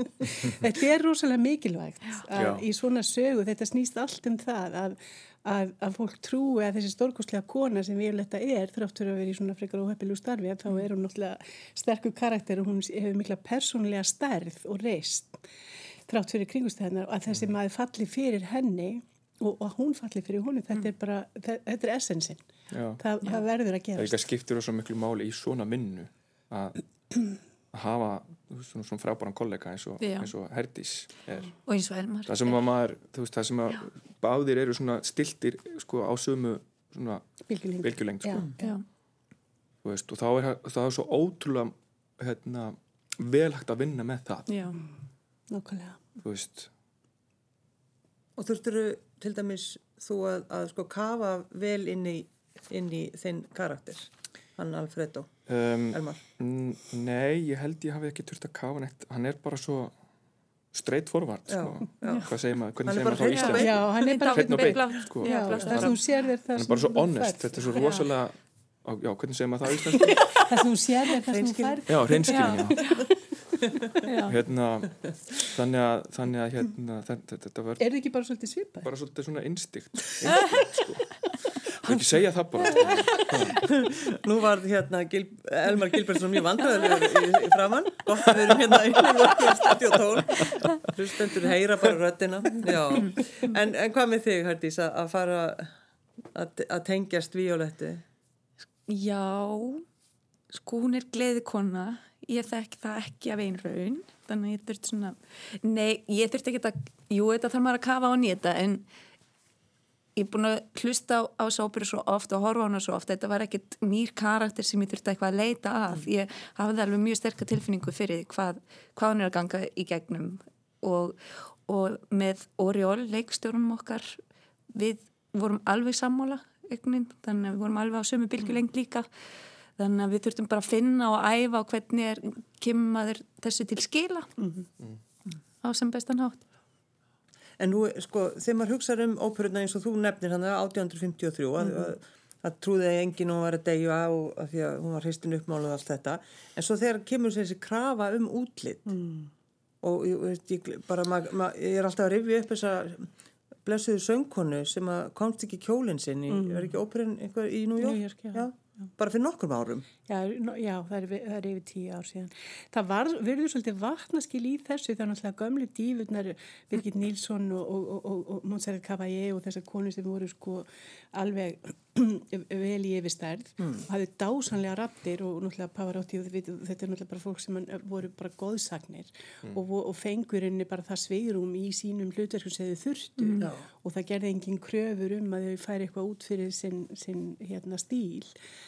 þetta er rosalega mikilvægt að, í svona sögu, þetta snýst allt um það að, að, að fólk trúi að þessi stórkostlega kona sem við þetta er þráttur að vera í svona frekar óheppilegu starfi að þá er hún náttúrulega sterkur karakter og hún hefur mikla persónlega stærð og reist þrátt fyrir kringustæðnar og að þessi maður falli fyrir henni og, og hún falli fyrir honum, þetta er bara þe- þetta er essensin, það, það verður að Það er gerast. ekki að skiptir svo miklu máli í svona vinnu að að hafa veist, svona, svona frábæran kollega eins og, eins og Herdís er. Og eins og Elmar. það sem að maður, þú veist, það sem að báðir eru svona stiltir sko á sömu svona bylgjulengd. bylgjulengd sko, og þá er það er svo ótrúlega hérna, vel hægt að vinna með það. Já. nákvæmlega. þú veist, Og þurfturu til dæmis þú að, að sko kafa vel inn í, inn í þinn karakter, hann Alfredo, um, Elmar. nei, ég held ég hafi ekki þurft að kafa neitt, hann er bara svo straight forward Já, sko. já. hvað segir maður, er hvernig segir bara maður það á hreinn og Íslandi beinn. Já, hann er bara Hreinn og sko. Það hann er bara svo honest, þetta er svo rosalega á, já, hvernig segir maður það á Íslandi Það sem þú sér þér það sem þú færð. já, reynskilin, já Já. hérna, þannig að, þannig að hérna, þetta, þetta var Er þið ekki bara svolítið svipað? bara svolítið svona instikt sko. Ekki segja það bara. Nú var hérna Gil, Elmar Gilbertsson mjög vandræðilegur í, í framann, gott við erum hérna í lokið stúdíu tól, hlustendur heyra bara röddina. Já, en, en hvað með þig, Hardís, að að fara að, tengjast Violettu? Já, sko hún er gleðikonna ég þekk það ekki af einn raun þannig að ég þurfti svona nei, ég þurfti ekki að, jú, þetta þarf maður að kafa á nýta en ég er búin að hlusta á, á sópuru svo oft og horfa á hana svo oft, þetta var ekkit nýr karakter sem ég þurfti eitthvað að leita að. Ég hafði alveg mjög sterkar tilfinningu fyrir hvað, hvað hann er að ganga í gegnum. Og, og með Oriol, leikstjórnum okkar við vorum alveg sammála eignin, þannig að við vorum alveg á sömu bylgjulengt líka. Þannig að við þurftum bara að finna og æfa og hvernig er kemur þessu til skila. Á sem bestan hátt En nú, sko, þegar maður hugsaður um óperuna eins og þú nefnir hann 1853 mm -hmm. að, að trúði enginn og var að degja á að því að hún var hristin uppmáluð allt þetta, en svo þegar kemur þessi krafa um útlitt mm. og ég, ég, bara, mað, mað, ég er alltaf að rifja upp þessa blessuðu söngkonu sem að komst ekki kjólinn sinn mm. er ekki óperin einhver í New York? New York já. Já, bara fyrir nokkur árum. Já, já það, er, það er yfir tíu ár síðan. Það var, verður svolítið vatnaskil í þessu þannig að náttúrulega gömlu dífurnar Birgit Nílsson og, og, og, og Montserrat Caballé og þessar konu sem voru sko alveg vel í yfirstærð mm. og hafði dásanlega rattir og náttúrulega Pavarotti og þetta er náttúrulega bara fólk sem voru bara góðsagnir mm. og, og fengurinni bara það sveirum í sínum hlutverkum sem þau þurftu mm. og það gerði engin kröfur um að þau færi eitthvað út fyrir sinn, sinn hérna, stíl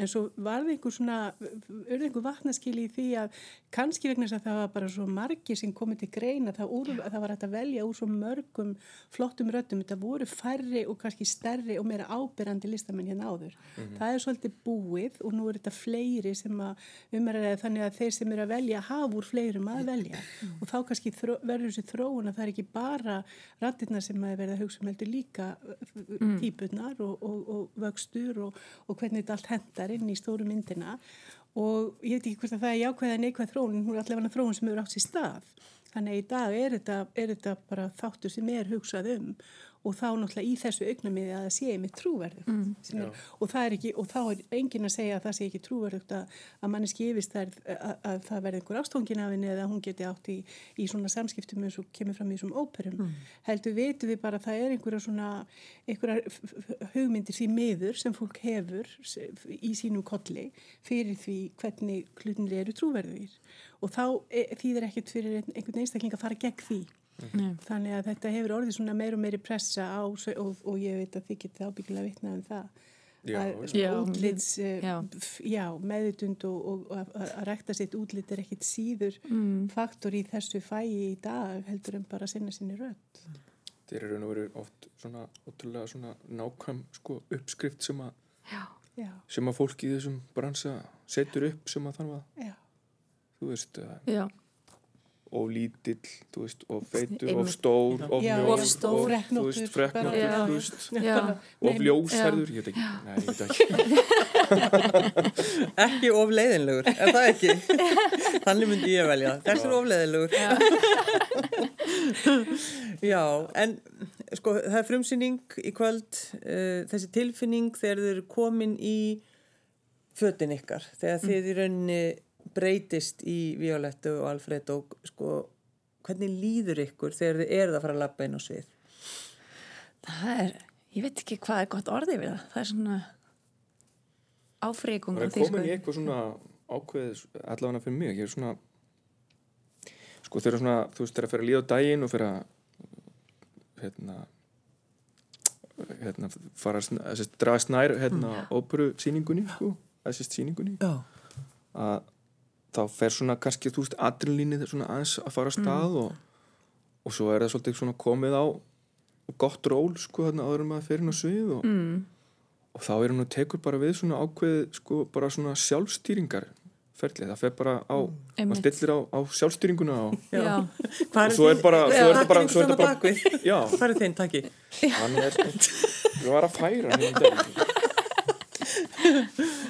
en svo var það einhver svona auðvitað einhver vatnaskil í því að kannski vegna þess að það var bara svo margi sem komið til greina það, úr, það var hægt að velja úr svo mörgum flottum röttum, þetta voru færri og kannski stærri og meira ábyrrandi listamenn hérna áður. Mm -hmm. Það er svolítið búið og nú er þetta fleiri sem að umræða þannig að þeir sem eru að velja hafa úr fleirum að velja mm -hmm. og þá kannski verður þessi þróun að það er ekki bara rattirna sem að verða hugsa um heldur líka mm. típunar og, og, og vöxtur og, og hvernig þetta allt hendar inn í stóru myndina og ég veit ekki hvort að það er jákvæða neikvæð þróun, hún er allavega þróun sem hefur átt sér stað. Þannig að í dag er þetta, er þetta bara þáttur sem er hugsað um og þá náttúrulega í þessu augnamiði að það sé með trúverðu mm. og, og þá er engin að segja að það sé ekki trúverðugt að, að manneski yfirst að, að, að það verði einhver ástóngin af henni eða hún geti átt í, í svona samskiptum eins og kemur fram í þessum óperum. Mm. heldur veitum við bara að það er einhverja svona einhverja hugmyndir því miður sem fólk hefur í sínum kolli fyrir því hvernig hlutinlega eru trúverðuðir og þá e, þýðir ekkert fyrir einhvern einstakling að fara gegn því Nei. þannig að þetta hefur orðið svona meir og meiri pressa á og, og ég veit að þið getið ábyggilega vitnað um það. Já, já, útlits, já. já meðutund og, og, að rækta sitt útlit er ekkit síður mm. faktor í þessu fæi í dag heldur en bara sinna sinni rödd. Það er raun og veru oft svona ótrúlega svona nákvæm sko, uppskrift sem að sem að fólk í þessum bransa setur upp sem að þannig að þú veist að og lítill, þú veist, og feitur og stór, og þú veist, freknóttur, þú veist. Og ljósherður, ég veit ekki. Nei, ég veit ekki. Ekki ofleiðinlegur, er það ekki? Þannig myndi ég velja. Þessi er ofleiðinlegur já, en sko, það er frumsýning í kvöld uh, þessi tilfinning þegar þið eru komin í fötin ykkar, þegar þið í rauninni breytist í Violettu og Alfred og sko, hvernig líður ykkur þegar þið eruð að fara að lappa inn á svið? Það er, ég veit ekki hvað er gott orðið við það, það er svona áfriðgung Það er komin sko. í eitthvað svona ákveð allavega fyrir mig, ég er svona sko þegar svona þú veist þegar að fyrir að líða á daginn og fyrir að hérna hérna fara að draga snær hérna mm. óperu síningunni sko, að sérst síningunni að þá fer svona kannski, þú veist, adrenalínið svona aðeins að fara að stað mm. og, og svo er það svolítið svona komið á gott ról, sko, þarna áður maður fyrir inn á svið og, mm. og þá er hann og tekur bara við svona ákveð, sko, bara svona sjálfstýringar ferlið, það fer bara á mm. maður stillir á, á sjálfstýringuna og, og svo er bara svo er þetta bara, svo er þetta bara hvað er þinn, takki? hann er, við varum að færa hann,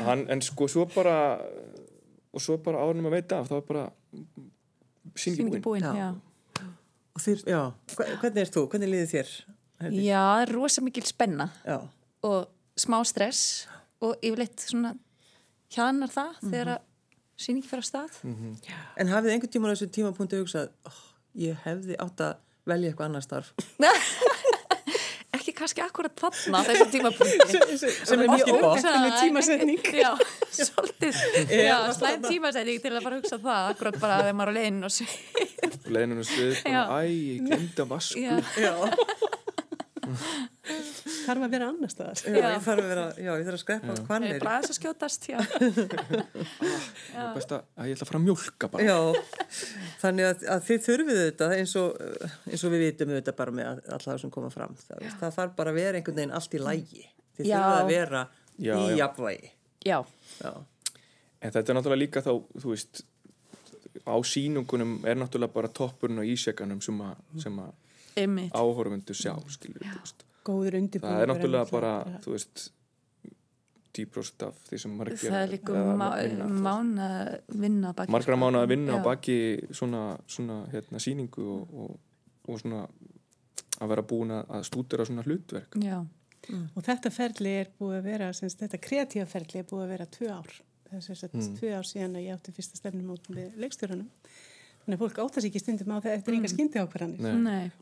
hann en sko, svo bara og svo bara ánum að veita af þá er bara syngi búinn og þér, já, hvernig er þú? hvernig liðið þér? Heldig? Já, það er rosa mikil spenna já. og smá stress og yfirleitt svona hjanar það mm -hmm. þegar að síningi fyrir á stað mm -hmm. En hafið einhvern tíma á þessu tímapunktu hugsað oh, ég hefði átt að velja eitthvað annar starf ekki kannski akkurat þarna þessu tímapunktu sem er mjög ókvæmlega tímasetning Já svolítið, já, slæm tímasetning til að fara að hugsa það, akkurat bara þegar maður er á leiðinu og svið. leðinu svið, Já. bara, æ, ég glemdi að vasku Já, Já, Þarf að vera annar staðar. já, ég þarf að vera, já, ég þarf að skreppa á það er bara aðeins að skjótast, já. Það er best að, ég ætla að fara að mjólka bara Já, þannig að, að þið þurfið þetta eins og, eins og við vitum þetta bara með all- alla það sem koma fram. Það, það þarf bara að vera einhvern veginn allt í lægi. Þið Já. þurfið að vera Já, í já. jafnvægi. Já, Já, En þetta er náttúrulega líka þá, þú veist, á sínungunum er náttúrulega bara toppurinn á ísjakanum sem að, sem að ymmið. áhorfundu sjá, skilur þú veist. Góður undirbúingur. Það er náttúrulega en bara, náttúrulega- þú veist, 10% af því sem maður Það er líka mána vinna baki. Margra mánu að vinna á Já. baki svona, svona hérna, síningu og, og, og svona að vera búin að- að stúdera svona hlutverk. Já, Og þetta ferli er búið að vera, semst, þetta kreatífa ferli er búið að vera tvö ár. Það er semst mm. tvö ár síðan að ég átti fyrsta stefnumót með leikstjórunum. Þannig að fólk áttast ekki stundum á það eftir enga skyndi ákvarðanir.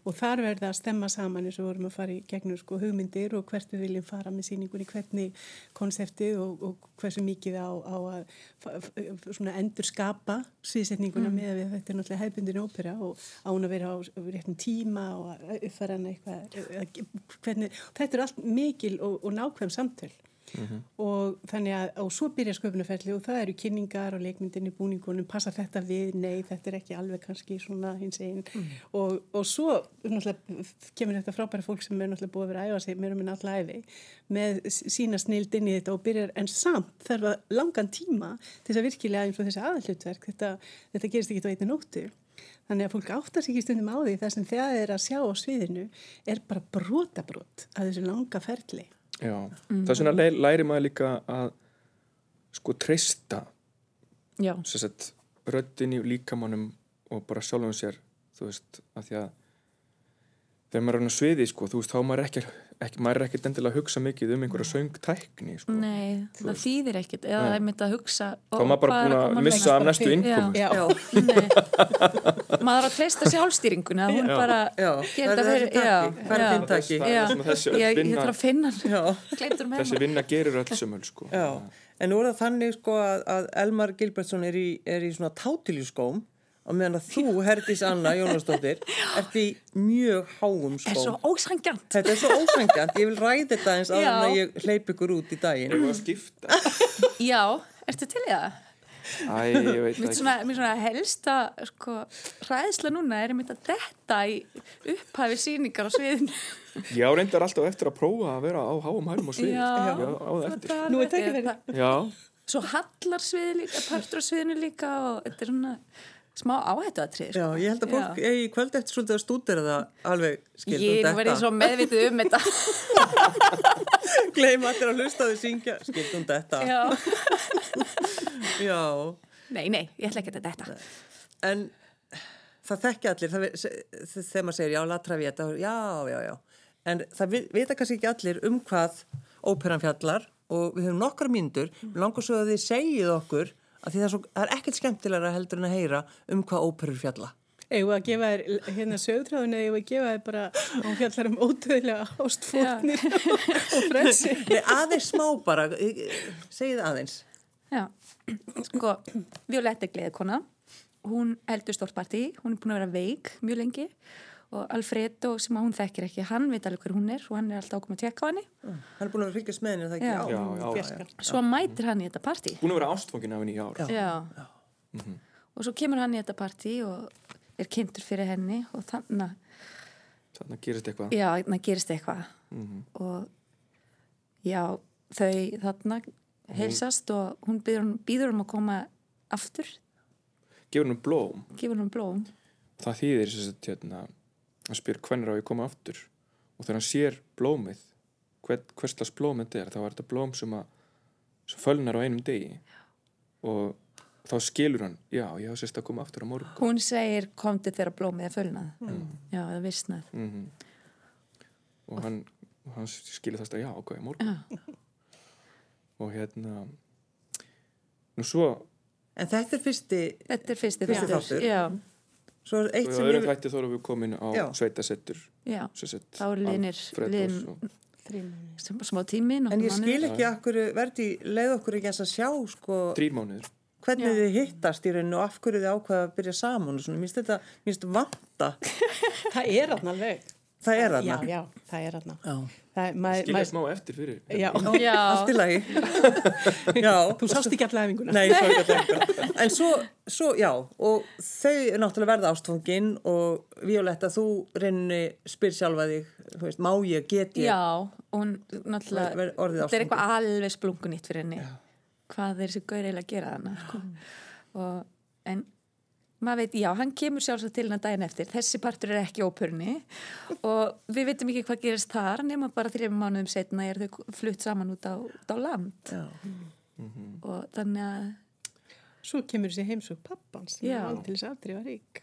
Og þar verða að stemma saman eins og vorum að fara í gegnum sko hugmyndir og hvert við viljum fara með síningunni, hvernig konseptið og, og hversu mikið á, á að endur skapa sviðsetninguna með að við þetta er náttúrulega hefbundin ópera og án að vera á réttum tíma og að uppfæra hana eitthvað, að- hvernig, þetta er allt mikil og, og nákvæm samtöl. Og þannig að og svo byrja sköpunarferðli og það eru kynningar og leikmyndinni, búningunum, passa þetta við? Nei, þetta er ekki alveg kannski svona hins einn og, og svo kemur þetta frábæra fólk sem er náttúrulega búið að vera að æfa sig mér um minn alla æfi með sína snild inn í þetta og byrjar en samt þarf að langan tíma til þess að virkilega eins og þessi aðallutverk þetta, þetta gerist ekki á einni nóttu. Þannig að fólk áttar sig ekki stundum á því það sem það er að sjá á sviðinu er bara brotabrót að þessu langa ferli. Já, þess vegna læ- læri maður líka að sko treysta já, sem sagt röddin í líkamannum og bara sjálfum sér þú veist, að því að þegar maður er á sviði sko, þú veist, þá er maður ekki, ekki maður er ekkert endilega að hugsa mikið um einhverja söngtækni sko. nei, það þýðir ekkit eða það er myndið að hugsa þá er maður bara búin að missa af næstu innkomu Já. já, Nei, maður er að treysta sjálfstýringuna hún Já. bara já. gerir Það er þetta þessi takki. Hvað er já. þinn takki? Það er Já. það sem þessi öll ég, ég vinna- þarf að finna hann Já. glemtur um þessi heima vinna gerir öll sömul sko. Já, en nú er það þannig sko að, að Elmar Gilbertsson er í, er í svona tátiljuskóm og meðan að þú, Herdís Anna Jónasdóttir, ert í mjög háum er svo ósangjant Þetta er svo ósangjant, ég vil ræði þetta eins að Já. ég hleyp ykkur út í daginn. Erum við að skipta? já, ertu til í það? Æ, ég veit Mér það ekki svona, mér svona helsta sko, hræðsla núna er einmitt að detta í upphæfi síningar á sviðinu Já, reyndar alltaf eftir að prófa að vera á háum hælum og svið Já. á það eftir Nú er það- Já, Svo hallar sviði líka, partur á sviðinu líka og þetta er svona smá áhættu að trið Já, ég held að fólk eigi kvöld eftir svolítið að stúdera það alveg skildum Ég nú verði svo meðvitið um þetta. Gleima allir að hlusta því syngja, skildum þetta. Já. Já, Nei, nei, ég ætla ekki að þetta en það þekki allir, það, þegar maður segir já, latravíeta, já, já, já. En það vi- vita kannski ekki allir um hvað óperan fjallar og við höfum nokkra mínútur, við langar svo að þið segið okkur að því það er, svo, það er ekkert skemmtilegra heldur en að heyra um hvað óperur fjalla. Við að gefa þér hérna sögutráðinu eða að gefa þér bara hún fjallar um ótöðlega ástfórnir og frelsi. Nei, aðeins smá bara, segið aðeins. Já, sko, Violetta gleðikona hún heldur stórt partí, hún er búin að vera veik mjög lengi og Alfredo sem að hún þekkir ekki, hann veit alveg hver hún er og hann er alltaf ákom að tjekka á henni. Hann er búin að fylgjast með henni, er það ekki? Já. já, já, Fjarskar. svo mætir hann í þetta partí. Búin að vera ástfangin af henni í ár. Já. og svo kemur hann í þetta partí og er kynntur fyrir henni og þannig að Þannig að gerist eitthvað. Já, þannig gerist eitthvað. Og já, þau þarna heilsast og hún býður, býður um að koma aftur, Gefur henni blóm. Gefur hún blóm. Það þýðir þess að hérna, hann spyr hvernig á ég koma aftur. Og þegar hann sér blómið hver, hverslas blóm þetta er þá er þetta blóm sem að sem fölnar á einum degi. Og þá skilur hann já, ég hafa sérst að koma aftur á morgun. Hún segir komdu þegar blómið er fölnað. Já, eða vissnað. mm og hann, og hann skilur þess að já, ok, morgun. Og hérna nú svo En þetta er fyrsti, Þetta er fyrsti, Fyrsti þáttur. Já, svo er eitt sem þætti þá erum við komin á Já. sveitasettur já. Þá sem bara smá tími En ég skil ekki akkur, verði leið okkur ekki að sjá sko Þrýr mánuður. hvernig Já. þið hittast í rauninu og af hverju þið ákveða að byrja saman og svona, mér finnst þetta, mér finnst vanta, Það er alveg. það er Já, já. Já. Skilja smá eftir fyrir. já, Já, Allt í lagi. já. þú sást ekki alla efinguna. Nei, svo ekki að þetta. En svo, svo, já, og þau er náttúrulega verða ástfangin og Violetta, þú reynni spyr sjálfa þig, þú veist, má ég, get ég? já, hún náttúrulega, þetta er eitthvað alveg splungunýtt fyrir henni. Hvað er þessi gaur eiginlega að gera hana, sko. Og, en maður veit, já, hann kemur sjálfsagt til hennar daginn eftir. Þessi partur er ekki ópurni og við veitum ekki hvað gerist þar nema bara þrjum mánuðum setna er þau flutt saman út á, út á land. Já. Og þannig að, Svo kemur þessi heimsug pappans sem Já. er aldrei þess afdrifa rík.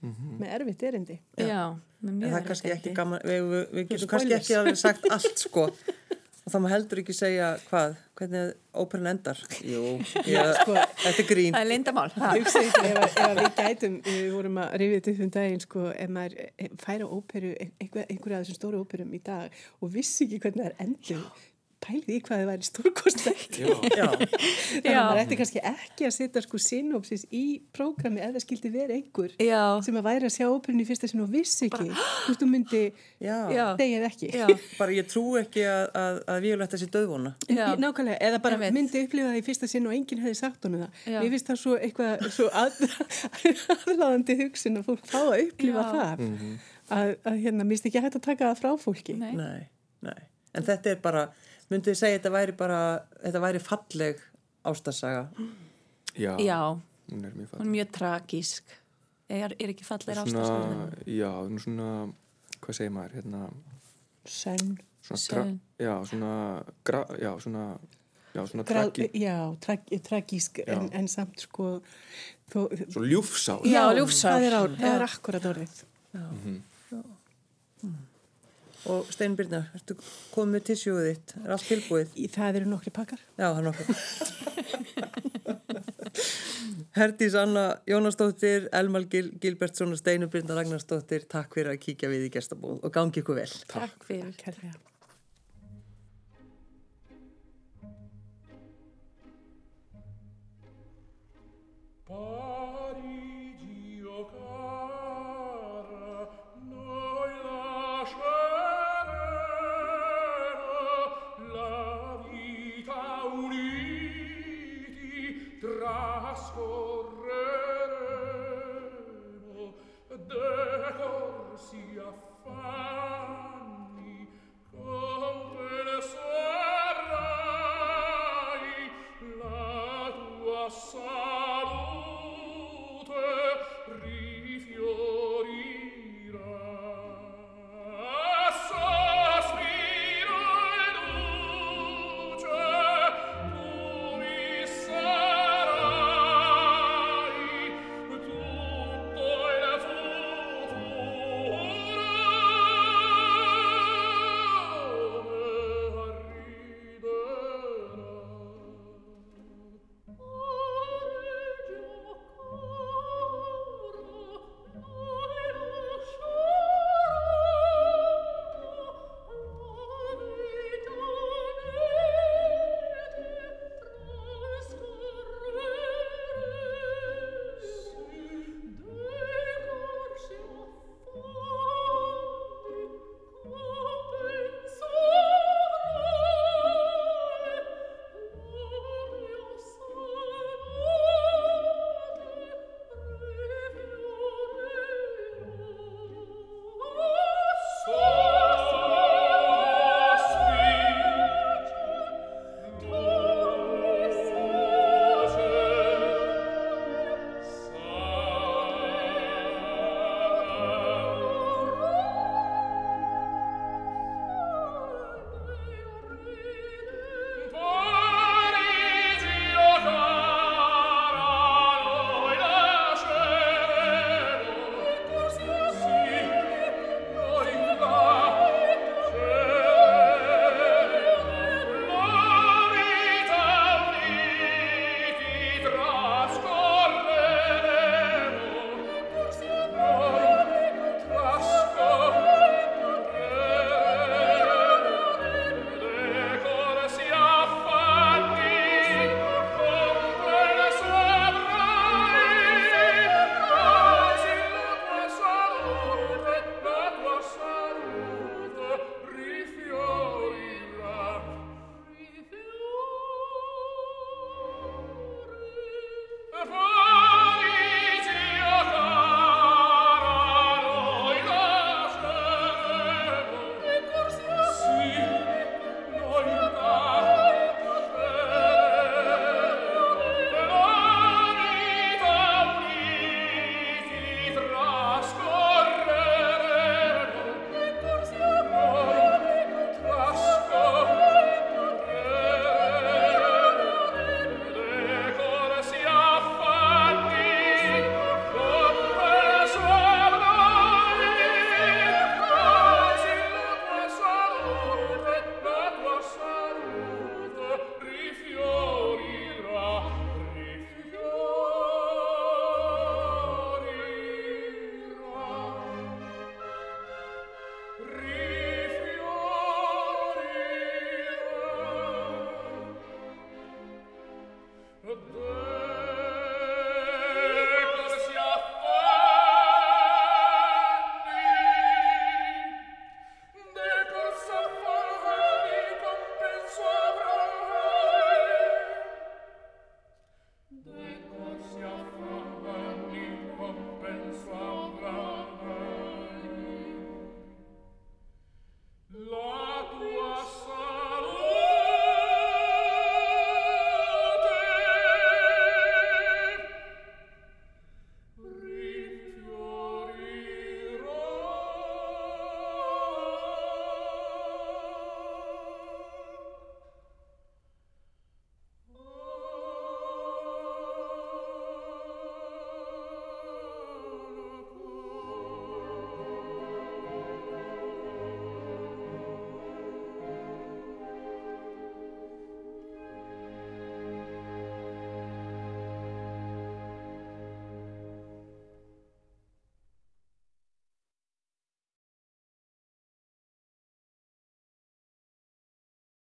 Með erfitt erindi. já, með En mjög það er kannski erfitt ekki erindi. gaman, við, við, við getum kannski ekki alveg sagt allt, sko. Og það má heldur ekki segja hvað, hvernig óperan endar. Jú, ég, sko. þetta er grín. Það er lindamál. Ef, ef við gætum, við vorum að rifið þetta upp um daginn, sko, ef maður eh, færi á óperu, einhver, einhverja af þessum stóru óperum í dag og vissi ekki hvernig það er endur, pælið í hvað það væri stórkostlegt. Já. Já, Þannig að maður ætti kannski ekki að setja sko synopsis í prógrami ef það skildi vera einhver Já, sem að væri að sjá óperunni í fyrsta sinn og vissi ekki hvort þú myndi degið ekki. já, Bara ég trú ekki að, að, að Violetta sé döðvona. já. Í- Nákvæmlega, eða bara myndi upplifa það í fyrsta sinn og enginn hefði sagt honum það. Já. Mér finnst það svo eitthvað svo að, aðláðandi hugsun að fólk fá að upplifa Já. það. Að, að hérna, mér finnst ekki hægt að taka það frá fólki. Nei. Nei, nei. En þetta er bara, myndið þið segja þetta væri bara, þetta væri falleg ástasaga. Já. Já, Hún er mjög hún falleg. er mjög tragísk. Er, er ekki Svona, ástaskorðin? já, hún er svona, hvað segir maður, hérna, Sönn. já, svona, gra, já, svona, já, svona tragi, já, trag, tragísk en, Já. en samt sko þó, svo ljúfsár. Já, ljúfsár. Það er, á, er akkurat orðið. Og Steinbyrna, ertu komið með tissjúið þitt? Er allt tilbúið? Í, það eru nokkri pakkar. Já, það er nokkuð. Herdís Anna Jónasdóttir, Elmar Gil, Gilbertsson og Steinubyrna Ragnarsdóttir, takk fyrir að kíkja við í gestabóð og gangi ykkur vel. Takk fyrir. Kærlega.